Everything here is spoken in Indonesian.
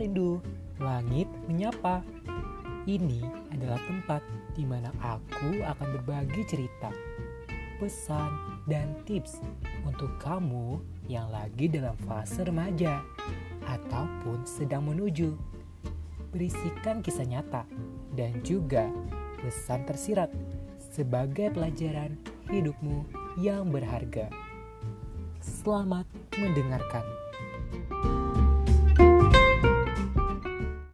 rindu, langit menyapa. Ini adalah tempat di mana aku akan berbagi cerita, pesan, dan tips untuk kamu yang lagi dalam fase remaja ataupun sedang menuju. Berisikan kisah nyata dan juga pesan tersirat sebagai pelajaran hidupmu yang berharga. Selamat mendengarkan.